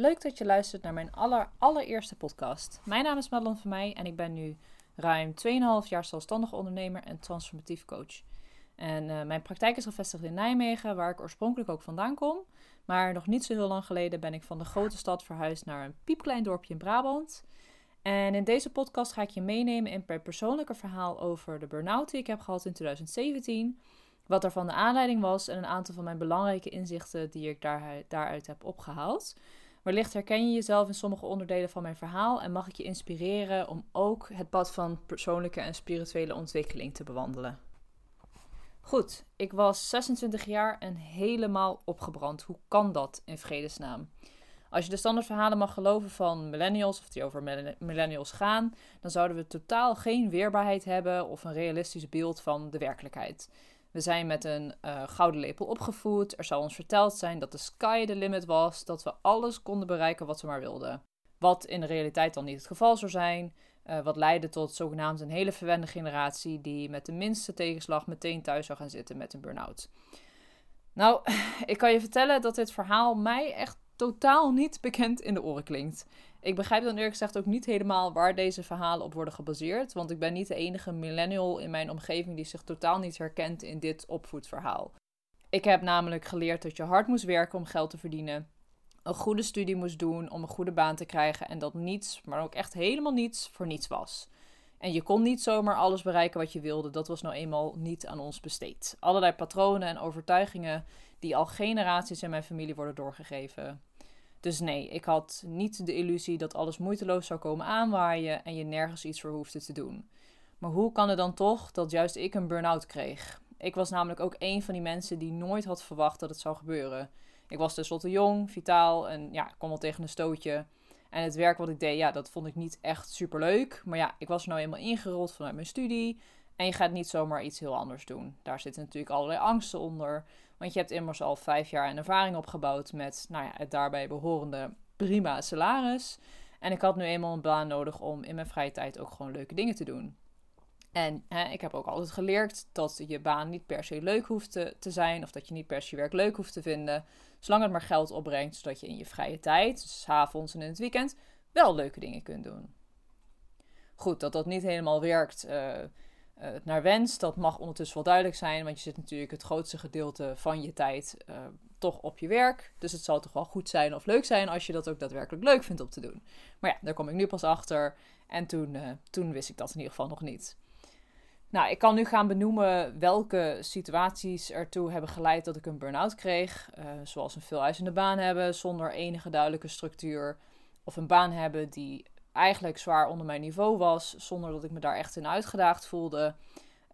Leuk dat je luistert naar mijn aller, allereerste podcast. Mijn naam is Madelon van Mij en ik ben nu ruim 2,5 jaar zelfstandig ondernemer en transformatief coach. En eh, mijn praktijk is gevestigd in Nijmegen, waar ik oorspronkelijk ook vandaan kom. Maar nog niet zo heel lang geleden ben ik van de grote stad verhuisd naar een piepklein dorpje in Brabant. En in deze podcast ga ik je meenemen in mijn persoonlijke verhaal over de burn-out die ik heb gehad in 2017. Wat er van de aanleiding was en een aantal van mijn belangrijke inzichten die ik daar, daaruit heb opgehaald. Wellicht herken je jezelf in sommige onderdelen van mijn verhaal en mag ik je inspireren om ook het pad van persoonlijke en spirituele ontwikkeling te bewandelen. Goed, ik was 26 jaar en helemaal opgebrand. Hoe kan dat in vredesnaam? Als je de standaardverhalen mag geloven van millennials, of die over millennials gaan, dan zouden we totaal geen weerbaarheid hebben of een realistisch beeld van de werkelijkheid. We zijn met een uh, gouden lepel opgevoed. Er zou ons verteld zijn dat de sky the limit was, dat we alles konden bereiken wat we maar wilden. Wat in de realiteit dan niet het geval zou zijn. Uh, wat leidde tot zogenaamd een hele verwende generatie die met de minste tegenslag meteen thuis zou gaan zitten met een burn-out. Nou, ik kan je vertellen dat dit verhaal mij echt totaal niet bekend in de oren klinkt. Ik begrijp dan eerlijk gezegd ook niet helemaal waar deze verhalen op worden gebaseerd. Want ik ben niet de enige millennial in mijn omgeving die zich totaal niet herkent in dit opvoedverhaal. Ik heb namelijk geleerd dat je hard moest werken om geld te verdienen. Een goede studie moest doen om een goede baan te krijgen. En dat niets, maar ook echt helemaal niets, voor niets was. En je kon niet zomaar alles bereiken wat je wilde. Dat was nou eenmaal niet aan ons besteed. Allerlei patronen en overtuigingen die al generaties in mijn familie worden doorgegeven. Dus nee, ik had niet de illusie dat alles moeiteloos zou komen aanwaaien en je nergens iets voor hoefde te doen. Maar hoe kan het dan toch dat juist ik een burn-out kreeg? Ik was namelijk ook een van die mensen die nooit had verwacht dat het zou gebeuren. Ik was tenslotte jong, vitaal en ja, ik kon wel tegen een stootje. En het werk wat ik deed, ja, dat vond ik niet echt super leuk. Maar ja, ik was er nou eenmaal ingerold vanuit mijn studie. En je gaat niet zomaar iets heel anders doen. Daar zitten natuurlijk allerlei angsten onder. Want je hebt immers al vijf jaar een ervaring opgebouwd met nou ja, het daarbij behorende prima salaris. En ik had nu eenmaal een baan nodig om in mijn vrije tijd ook gewoon leuke dingen te doen. En hè, ik heb ook altijd geleerd dat je baan niet per se leuk hoeft te, zijn. Of dat je niet per se werk leuk hoeft te vinden. Zolang het maar geld opbrengt, zodat je in je vrije tijd, dus avonds en in het weekend, wel leuke dingen kunt doen. Goed, dat dat niet helemaal werkt. Uh, uh, naar wens. Dat mag ondertussen wel duidelijk zijn, want je zit natuurlijk het grootste gedeelte van je tijd uh, toch op je werk. Dus het zal toch wel goed zijn of leuk zijn als je dat ook daadwerkelijk leuk vindt om te doen. Maar ja, daar kom ik nu pas achter. En toen, uh, toen wist ik dat in ieder geval nog niet. Nou, ik kan nu gaan benoemen welke situaties ertoe hebben geleid dat ik een burn-out kreeg. zoals een veel eisende baan hebben zonder enige duidelijke structuur. Of een baan hebben die eigenlijk zwaar onder mijn niveau was, zonder dat ik me daar echt in uitgedaagd voelde.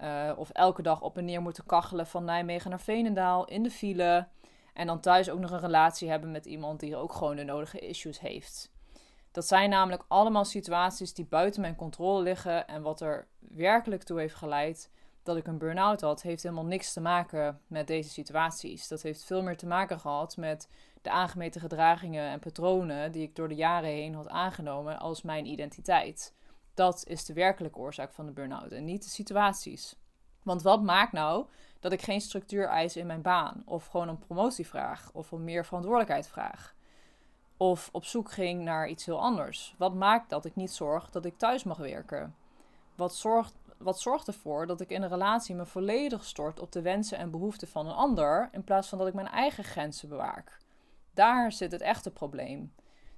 Uh, of elke dag op en neer moeten kachelen van Nijmegen naar Veenendaal in de file. En dan thuis ook nog een relatie hebben met iemand die ook gewoon de nodige issues heeft. Dat zijn namelijk allemaal situaties die buiten mijn controle liggen. En wat er werkelijk toe heeft geleid dat ik een burn-out had, heeft helemaal niks te maken met deze situaties. Dat heeft veel meer te maken gehad met de aangemeten gedragingen en patronen die ik door de jaren heen had aangenomen als mijn identiteit. Dat is de werkelijke oorzaak van de burn-out en niet de situaties. Want wat maakt nou dat ik geen structuur eis in mijn baan, of gewoon een promotie vraag, of om meer verantwoordelijkheid vraag? Of op zoek ging naar iets heel anders? Wat maakt dat ik niet zorg dat ik thuis mag werken? Wat zorgt, wat zorgt ervoor dat ik in een relatie me volledig stort op de wensen en behoeften van een ander, in plaats van dat ik mijn eigen grenzen bewaak? Daar zit het echte probleem.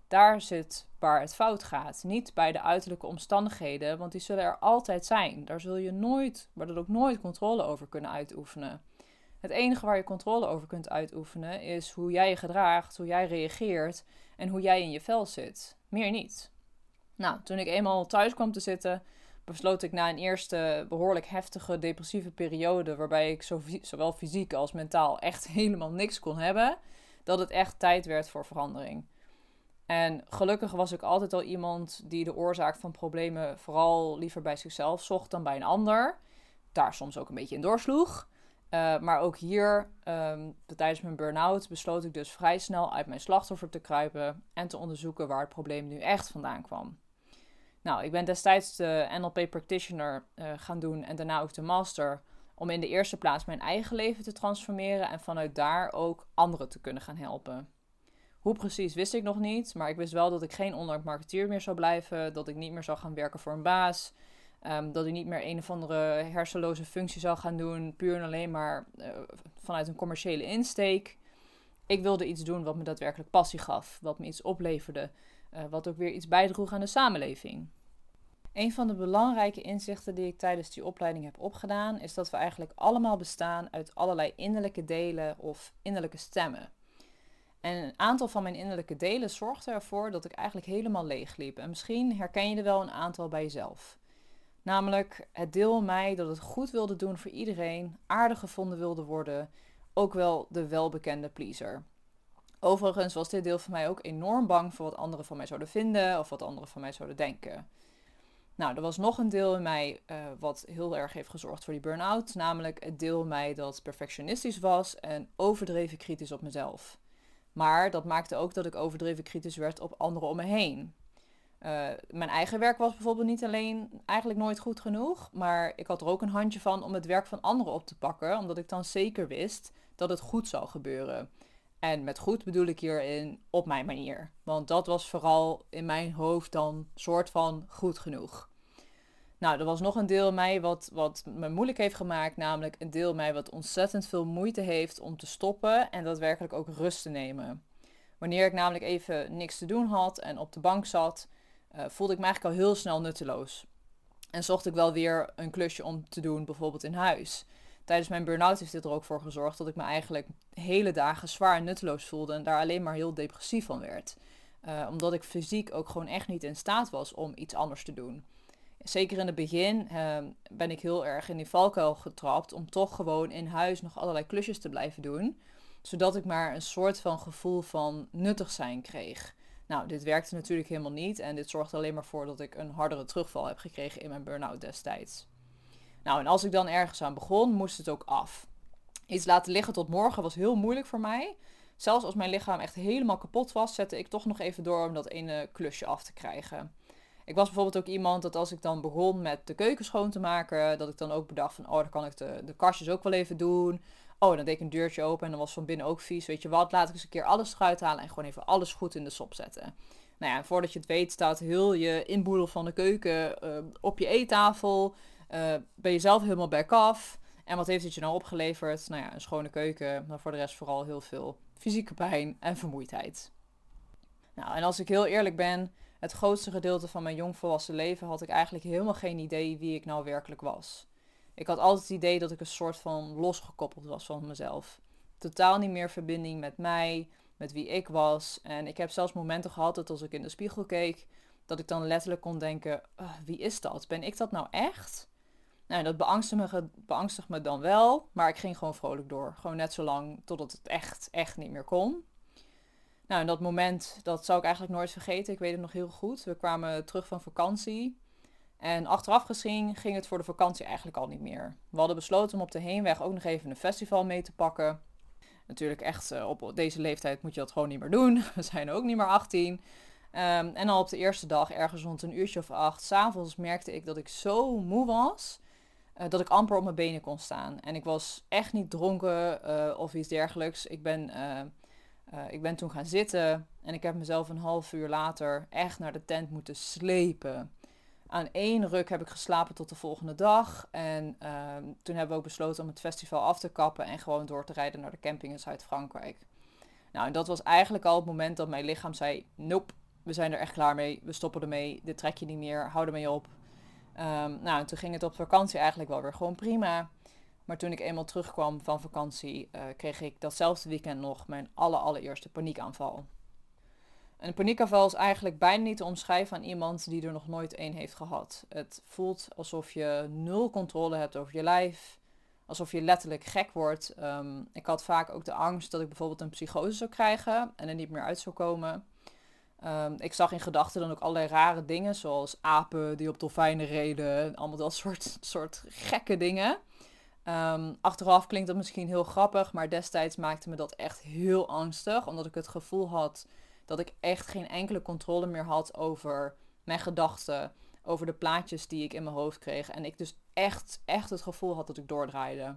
Daar zit waar het fout gaat. Niet bij de uiterlijke omstandigheden, want die zullen er altijd zijn. Daar zul je nooit, maar dat ook nooit controle over kunnen uitoefenen. Het enige waar je controle over kunt uitoefenen is hoe jij je gedraagt, hoe jij reageert en hoe jij in je vel zit. Meer niet. Nou, toen ik eenmaal thuis kwam te zitten, besloot ik na een eerste behoorlijk heftige depressieve periode, waarbij ik zowel fysiek als mentaal echt helemaal niks kon hebben, dat het echt tijd werd voor verandering. En gelukkig was ik altijd al iemand die de oorzaak van problemen vooral liever bij zichzelf zocht dan bij een ander. Daar soms ook een beetje in doorsloeg. Uh, maar ook hier, um, tijdens mijn burn-out, besloot ik dus vrij snel uit mijn slachtoffer te kruipen en te onderzoeken waar het probleem nu echt vandaan kwam. Nou, ik ben destijds de NLP Practitioner uh, gaan doen en daarna ook de Master om in de eerste plaats mijn eigen leven te transformeren en vanuit daar ook anderen te kunnen gaan helpen. Hoe precies wist ik nog niet, maar ik wist wel dat ik geen online marketeer meer zou blijven, dat ik niet meer zou gaan werken voor een baas, ehm, dat ik niet meer een of andere hersenloze functie zou gaan doen, puur en alleen maar uh, vanuit een commerciële insteek. Ik wilde iets doen wat me daadwerkelijk passie gaf, wat me iets opleverde, uh, wat ook weer iets bijdroeg aan de samenleving. Een van de belangrijke inzichten die ik tijdens die opleiding heb opgedaan, is dat we eigenlijk allemaal bestaan uit allerlei innerlijke delen of innerlijke stemmen. En een aantal van mijn innerlijke delen zorgde ervoor dat ik eigenlijk helemaal leeg liep. En misschien herken je er wel een aantal bij jezelf. Namelijk het deel mij dat het goed wilde doen voor iedereen, aardig gevonden wilde worden, ook wel de welbekende pleaser. Overigens was dit deel van mij ook enorm bang voor wat anderen van mij zouden vinden of wat anderen van mij zouden denken. Nou, er was nog een deel in mij uh, wat heel erg heeft gezorgd voor die burn-out, namelijk het deel in mij dat perfectionistisch was en overdreven kritisch op mezelf. Maar dat maakte ook dat ik overdreven kritisch werd op anderen om me heen. Uh, mijn eigen werk was bijvoorbeeld niet alleen eigenlijk nooit goed genoeg, maar ik had er ook een handje van om het werk van anderen op te pakken, omdat ik dan zeker wist dat het goed zou gebeuren. En met goed bedoel ik hierin op mijn manier. Want dat was vooral in mijn hoofd dan soort van goed genoeg. Nou, er was nog een deel mij wat, wat me moeilijk heeft gemaakt. Namelijk een deel mij wat ontzettend veel moeite heeft om te stoppen en daadwerkelijk ook rust te nemen. Wanneer ik namelijk even niks te doen had en op de bank zat, uh, voelde ik me eigenlijk al heel snel nutteloos. En zocht ik wel weer een klusje om te doen, bijvoorbeeld in huis. Tijdens mijn burn-out heeft dit er ook voor gezorgd dat ik me eigenlijk hele dagen zwaar en nutteloos voelde en daar alleen maar heel depressief van werd. Uh, omdat ik fysiek ook gewoon echt niet in staat was om iets anders te doen zeker in het begin uh, ben ik heel erg in die valkuil getrapt om toch gewoon in huis nog allerlei klusjes te blijven doen. Zodat ik maar een soort van gevoel van nuttig zijn kreeg. Nou, dit werkte natuurlijk helemaal niet en dit zorgde alleen maar voor dat ik een hardere terugval heb gekregen in mijn burn-out destijds. Nou, en als ik dan ergens aan begon, moest het ook af. Iets laten liggen tot morgen was heel moeilijk voor mij. Zelfs als mijn lichaam echt helemaal kapot was, zette ik toch nog even door om dat ene klusje af te krijgen. Ik was bijvoorbeeld ook iemand dat als ik dan begon met de keuken schoon te maken, dat ik dan ook bedacht van, oh, dan kan ik de, de kastjes ook wel even doen. Oh, dan deed ik een deurtje open en dan was van binnen ook vies. Weet je wat, laat ik eens een keer alles eruit halen en gewoon even alles goed in de sop zetten. Nou ja, voordat je het weet staat heel je inboedel van de keuken uh, op je eettafel. Uh, ben je zelf helemaal back af. En wat heeft het je nou opgeleverd? Nou ja, een schone keuken, maar voor de rest vooral heel veel fysieke pijn en vermoeidheid. Nou, en als ik heel eerlijk ben, het grootste gedeelte van mijn jongvolwassen leven had ik eigenlijk helemaal geen idee wie ik nou werkelijk was. Ik had altijd het idee dat ik een soort van losgekoppeld was van mezelf. Totaal niet meer verbinding met mij, met wie ik was. En ik heb zelfs momenten gehad dat als ik in de spiegel keek, dat ik dan letterlijk kon denken: wie is dat? Ben ik dat nou echt? Nou, dat beangstigde me, beangstigde me dan wel, maar ik ging gewoon vrolijk door. Gewoon net zo lang totdat het echt, echt niet meer kon. Nou, en dat moment, dat zou ik eigenlijk nooit vergeten. Ik weet het nog heel goed. We kwamen terug van vakantie. En achteraf gezien ging het voor de vakantie eigenlijk al niet meer. We hadden besloten om op de heenweg ook nog even een festival mee te pakken. Natuurlijk echt, uh, op deze leeftijd moet je dat gewoon niet meer doen. We zijn ook niet meer 18. Um, ehm, en al op de eerste dag, ergens rond een uurtje of acht, s'avonds merkte ik dat ik zo moe was. Uh, dat ik amper op mijn benen kon staan. En ik was echt niet dronken uh, of iets dergelijks. Ik ben uh, ik ben toen gaan zitten en ik heb mezelf een half uur later echt naar de tent moeten slepen. Aan één ruk heb ik geslapen tot de volgende dag. En uh, toen hebben we ook besloten om het festival af te kappen en gewoon door te rijden naar de camping in Zuid-Frankrijk. Nou, en dat was eigenlijk al het moment dat mijn lichaam zei: Nope, we zijn er echt klaar mee. We stoppen ermee. Dit trek je niet meer. Hou ermee op. Um, nou, en toen ging het op vakantie eigenlijk wel weer gewoon prima. Maar toen ik eenmaal terugkwam van vakantie, uh, kreeg ik datzelfde weekend nog mijn aller, allereerste paniekaanval. Een paniekaanval is eigenlijk bijna niet te omschrijven aan iemand die er nog nooit één heeft gehad. Het voelt alsof je nul controle hebt over je lijf, alsof je letterlijk gek wordt. Um, ik had vaak ook de angst dat ik bijvoorbeeld een psychose zou krijgen en er niet meer uit zou komen. Um, ik zag in gedachten dan ook allerlei rare dingen, zoals apen die op dolfijnen reden, allemaal dat soort, soort gekke dingen. Um, achteraf klinkt dat misschien heel grappig, maar destijds maakte me dat echt heel angstig. Omdat ik het gevoel had dat ik echt geen enkele controle meer had over mijn gedachten. Over de plaatjes die ik in mijn hoofd kreeg. En ik dus echt, echt het gevoel had dat ik doordraaide.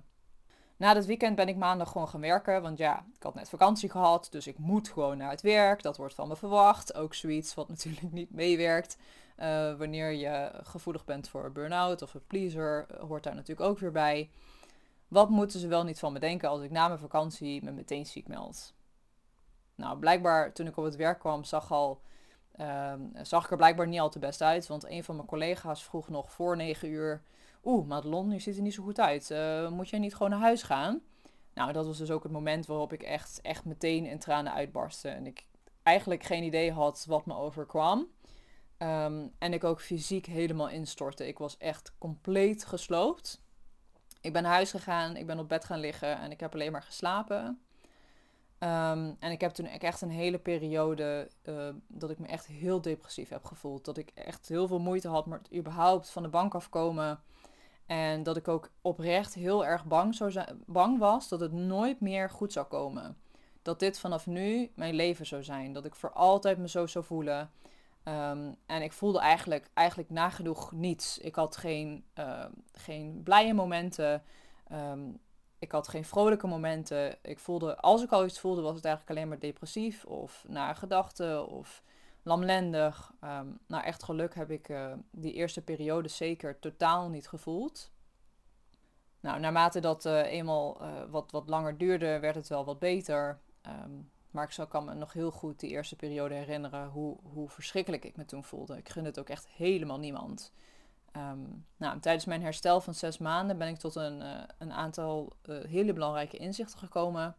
Na dat weekend ben ik maandag gewoon gaan werken. Want ja, ik had net vakantie gehad. Dus ik moet gewoon naar het werk. Dat wordt van me verwacht. Ook zoiets wat natuurlijk niet meewerkt. Uh, wanneer je gevoelig bent voor burn-out of een pleaser, hoort daar natuurlijk ook weer bij. Wat moeten ze wel niet van me denken als ik na mijn vakantie me meteen ziek meld? Nou, blijkbaar toen ik op het werk kwam, zag, al, uh, zag ik er blijkbaar niet al te best uit. Want een van mijn collega's vroeg nog voor negen uur Oeh, Madelon, je ziet er niet zo goed uit. Uh, moet jij niet gewoon naar huis gaan? Nou, dat was dus ook het moment waarop ik echt, echt meteen in tranen uitbarstte. En ik eigenlijk geen idee had wat me overkwam. Ehm, en ik ook fysiek helemaal instortte. Ik was echt compleet gesloopt. Ik ben naar huis gegaan, ik ben op bed gaan liggen en ik heb alleen maar geslapen. Ehm, en ik heb toen echt een hele periode uh, dat ik me echt heel depressief heb gevoeld. Dat ik echt heel veel moeite had met überhaupt van de bank afkomen. En dat ik ook oprecht heel erg bang, zou bang was dat het nooit meer goed zou komen. Dat dit vanaf nu mijn leven zou zijn. Dat ik voor altijd me zo zou voelen. Ehm, en ik voelde eigenlijk, eigenlijk nagenoeg niets. Ik had geen, uh, geen blije momenten. Ehm, ik had geen vrolijke momenten. Ik voelde, als ik al iets voelde, was het eigenlijk alleen maar depressief of naar gedachten of lamlendig. Nou, echt geluk heb ik uh, die eerste periode zeker totaal niet gevoeld. Nou, naarmate dat uh, eenmaal uh, wat, wat langer duurde, werd het wel wat beter. Maar ik kan me nog heel goed die eerste periode herinneren hoe, hoe verschrikkelijk ik me toen voelde. Ik gun het ook echt helemaal niemand. Um, nou, tijdens mijn herstel van zes maanden ben ik tot een, een aantal hele belangrijke inzichten gekomen.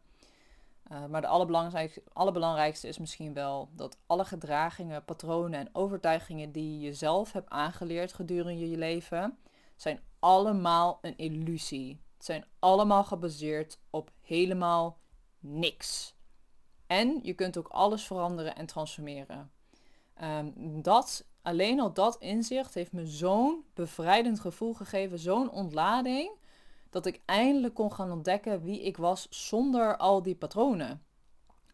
Uh, maar de allerbelangrijkste, allerbelangrijkste is misschien wel dat alle gedragingen, patronen en overtuigingen die je jezelf hebt aangeleerd gedurende je leven, zijn allemaal een illusie. Het zijn allemaal gebaseerd op helemaal niks. En je kunt ook alles veranderen en transformeren. Um, dat, alleen al dat inzicht heeft me zo'n bevrijdend gevoel gegeven, zo'n ontlading dat ik eindelijk kon gaan ontdekken wie ik was zonder al die patronen.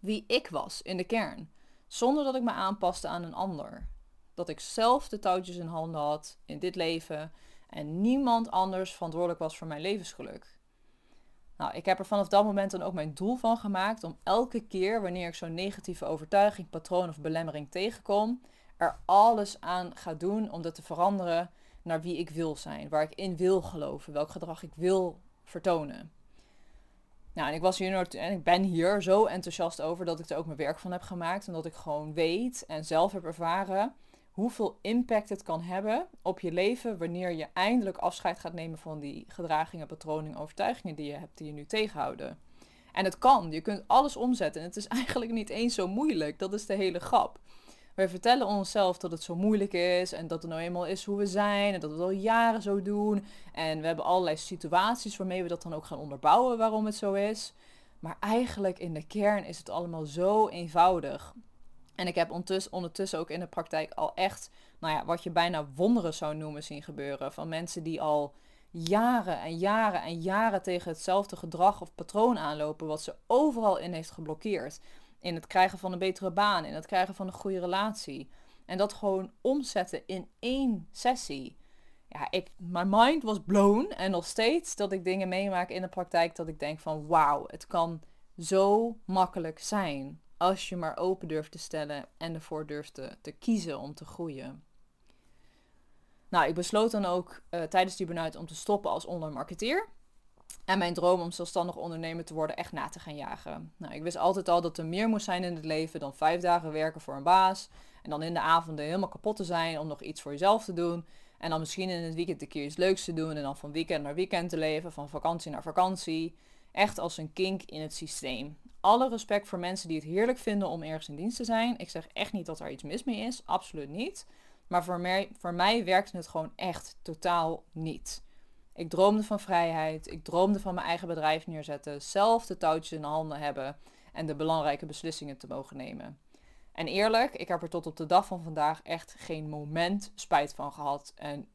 Wie ik was in de kern. Zonder dat ik me aanpaste aan een ander. Dat ik zelf de touwtjes in handen had in dit leven en niemand anders verantwoordelijk was voor mijn levensgeluk. Nou, ik heb er vanaf dat moment dan ook mijn doel van gemaakt om elke keer wanneer ik zo'n negatieve overtuiging, patroon of belemmering tegenkom, er alles aan ga doen om dat te veranderen naar wie ik wil zijn, waar ik in wil geloven, welk gedrag ik wil vertonen. Nou, en ik was hier en ik ben hier zo enthousiast over dat ik er ook mijn werk van heb gemaakt. En dat ik gewoon weet en zelf heb ervaren hoeveel impact het kan hebben op je leven wanneer je eindelijk afscheid gaat nemen van die gedragingen, patronen, overtuigingen die je hebt die je nu tegenhouden. En het kan, je kunt alles omzetten. En het is eigenlijk niet eens zo moeilijk. Dat is de hele grap. Wij vertellen onszelf dat het zo moeilijk is en dat het nou eenmaal is hoe we zijn en dat we het al jaren zo doen. En we hebben allerlei situaties waarmee we dat dan ook gaan onderbouwen waarom het zo is. Maar eigenlijk in de kern is het allemaal zo eenvoudig. En ik heb ondertussen ook in de praktijk al echt, nou ja, wat je bijna wonderen zou noemen zien gebeuren. Van mensen die al jaren en jaren en jaren tegen hetzelfde gedrag of patroon aanlopen, wat ze overal in heeft geblokkeerd in het krijgen van een betere baan, in het krijgen van een goede relatie. En dat gewoon omzetten in één sessie. Ja, ik, my mind was blown. En nog steeds dat ik dingen meemaak in de praktijk dat ik denk van wauw, het kan zo makkelijk zijn. Als je maar open durft te stellen en ervoor durft te, kiezen om te groeien. Nou, ik besloot dan ook uh, tijdens die burn om te stoppen als online marketeer. En mijn droom om zelfstandig ondernemer te worden echt na te gaan jagen. Nou, ik wist altijd al dat er meer moest zijn in het leven dan vijf dagen werken voor een baas. En dan in de avonden helemaal kapot te zijn om nog iets voor jezelf te doen. En dan misschien in het weekend een keer iets leuks te doen. En dan van weekend naar weekend te leven, van vakantie naar vakantie. Echt als een kink in het systeem. Alle respect voor mensen die het heerlijk vinden om ergens in dienst te zijn. Ik zeg echt niet dat er iets mis mee is, absoluut niet. Maar voor mij, voor mij werkte het gewoon echt totaal niet. Ik droomde van vrijheid. Ik droomde van mijn eigen bedrijf neerzetten. Zelf de touwtjes in de handen hebben. En de belangrijke beslissingen te mogen nemen. En eerlijk, ik heb er tot op de dag van vandaag echt geen moment spijt van gehad. En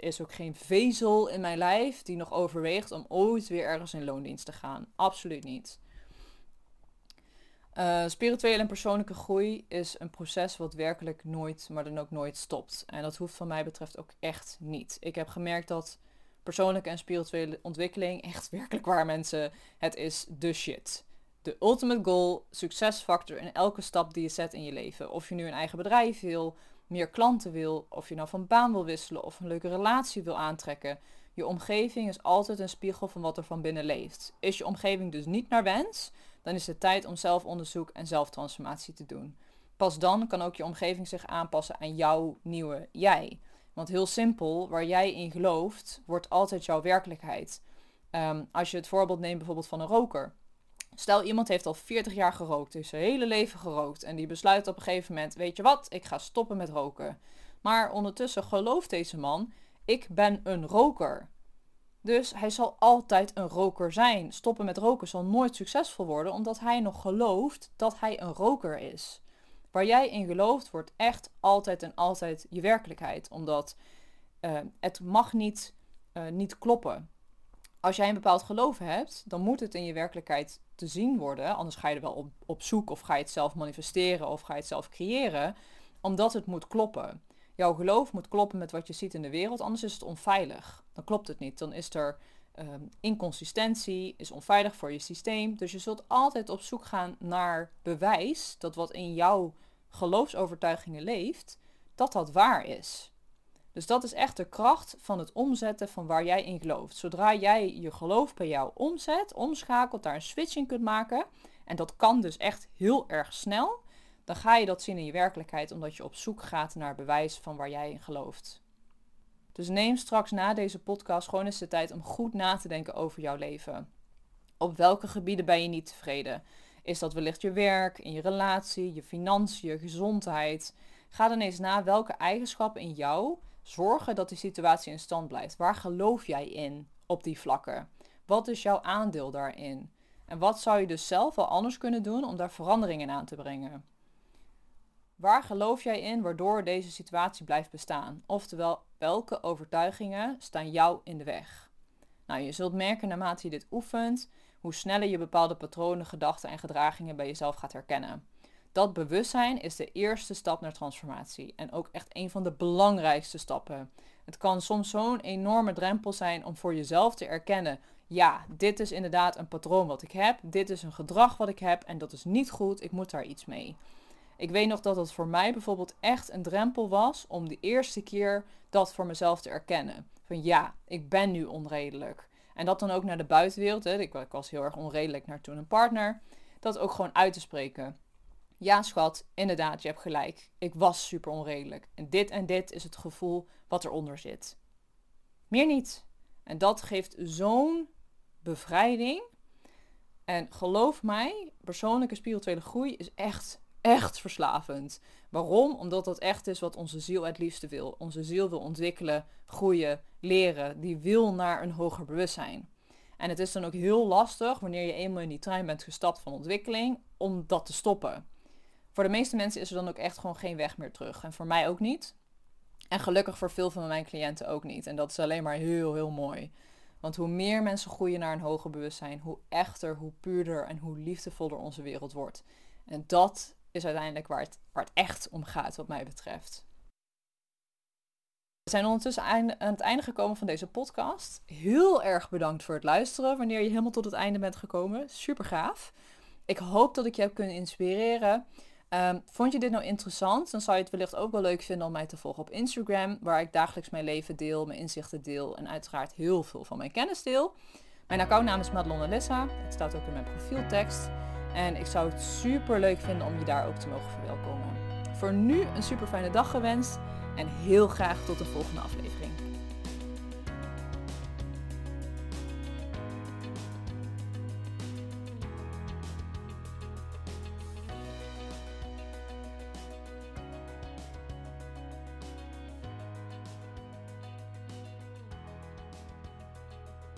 is ook geen vezel in mijn lijf die nog overweegt om ooit weer ergens in loondienst te gaan. Absoluut niet. Uh, spirituele en persoonlijke groei is een proces wat werkelijk nooit, maar dan ook nooit stopt. En dat hoeft van mij betreft ook echt niet. Ik heb gemerkt dat persoonlijke en spirituele ontwikkeling. Echt werkelijk waar mensen, het is de shit. De ultimate goal, succesfactor in elke stap die je zet in je leven. Of je nu een eigen bedrijf wil, meer klanten wil, of je nou van baan wil wisselen of een leuke relatie wil aantrekken. Je omgeving is altijd een spiegel van wat er van binnen leeft. Is je omgeving dus niet naar wens, dan is het tijd om zelfonderzoek en zelftransformatie te doen. Pas dan kan ook je omgeving zich aanpassen aan jouw nieuwe jij. Want heel simpel, waar jij in gelooft, wordt altijd jouw werkelijkheid. Ehm, als je het voorbeeld neemt bijvoorbeeld van een roker. Stel iemand heeft al 40 jaar gerookt, heeft zijn hele leven gerookt en die besluit op een gegeven moment, weet je wat, ik ga stoppen met roken. Maar ondertussen gelooft deze man, ik ben een roker. Dus hij zal altijd een roker zijn. Stoppen met roken zal nooit succesvol worden, omdat hij nog gelooft dat hij een roker is. Waar jij in gelooft, wordt echt altijd en altijd je werkelijkheid. Omdat uh, het mag niet, uh, niet kloppen. Als jij een bepaald geloof hebt, dan moet het in je werkelijkheid te zien worden. Anders ga je er wel op, op zoek of ga je het zelf manifesteren of ga je het zelf creëren. Omdat het moet kloppen. Jouw geloof moet kloppen met wat je ziet in de wereld, anders is het onveilig. Dan klopt het niet. Dan is er um, inconsistentie, is onveilig voor je systeem. Dus je zult altijd op zoek gaan naar bewijs dat wat in jouw geloofsovertuigingen leeft, dat dat waar is. Dus dat is echt de kracht van het omzetten van waar jij in gelooft. Zodra jij je geloof bij jou omzet, omschakelt, daar een switch in kunt maken, en dat kan dus echt heel erg snel, dan ga je dat zien in je werkelijkheid, omdat je op zoek gaat naar bewijs van waar jij in gelooft. Dus neem straks na deze podcast gewoon eens de tijd om goed na te denken over jouw leven. Op welke gebieden ben je niet tevreden? Is dat wellicht je werk, in je relatie, je financiën, je gezondheid? Ga dan eens na welke eigenschappen in jou zorgen dat die situatie in stand blijft. Waar geloof jij in op die vlakken? Wat is jouw aandeel daarin? En wat zou je dus zelf wel anders kunnen doen om daar veranderingen aan te brengen? Waar geloof jij in waardoor deze situatie blijft bestaan? Oftewel, welke overtuigingen staan jou in de weg? Nou, je zult merken naarmate je dit oefent, hoe sneller je bepaalde patronen, gedachten en gedragingen bij jezelf gaat herkennen. Dat bewustzijn is de eerste stap naar transformatie en ook echt een van de belangrijkste stappen. Het kan soms zo'n enorme drempel zijn om voor jezelf te erkennen: ja, dit is inderdaad een patroon wat ik heb, dit is een gedrag wat ik heb en dat is niet goed, ik moet daar iets mee. Ik weet nog dat het voor mij bijvoorbeeld echt een drempel was om de eerste keer dat voor mezelf te erkennen. Van ja, ik ben nu onredelijk. En dat dan ook naar de buitenwereld. Hè. Ik, was heel erg onredelijk naar toen een partner. Dat ook gewoon uit te spreken. Ja, schat, inderdaad, je hebt gelijk. Ik was super onredelijk. En dit en dit is het gevoel wat eronder zit. Meer niet. En dat geeft zo'n bevrijding. En geloof mij, persoonlijke spirituele groei is echt echt verslavend. Waarom? Omdat dat echt is wat onze ziel het liefste wil. Onze ziel wil ontwikkelen, groeien, leren. Die wil naar een hoger bewustzijn. En het is dan ook heel lastig wanneer je eenmaal in die trein bent gestapt van ontwikkeling, om dat te stoppen. Voor de meeste mensen is er dan ook echt gewoon geen weg meer terug. En voor mij ook niet. En gelukkig voor veel van mijn cliënten ook niet. En dat is alleen maar heel, heel mooi. Want hoe meer mensen groeien naar een hoger bewustzijn, hoe echter, hoe puurder en hoe liefdevoller onze wereld wordt. En dat is uiteindelijk waar het, waar het echt om gaat, wat mij betreft. We zijn ondertussen aan het einde gekomen van deze podcast. Heel erg bedankt voor het luisteren wanneer je helemaal tot het einde bent gekomen. Super gaaf. Ik hoop dat ik je heb kunnen inspireren. Ehm, vond je dit nou interessant? Dan zou je het wellicht ook wel leuk vinden om mij te volgen op Instagram, waar ik dagelijks mijn leven deel, mijn inzichten deel en uiteraard heel veel van mijn kennis deel. Mijn accountnaam is Madelon Alissa. Het staat ook in mijn profieltekst. En ik zou het super leuk vinden om je daar ook te mogen verwelkomen. Voor nu een super fijne dag gewenst en heel graag tot de volgende aflevering.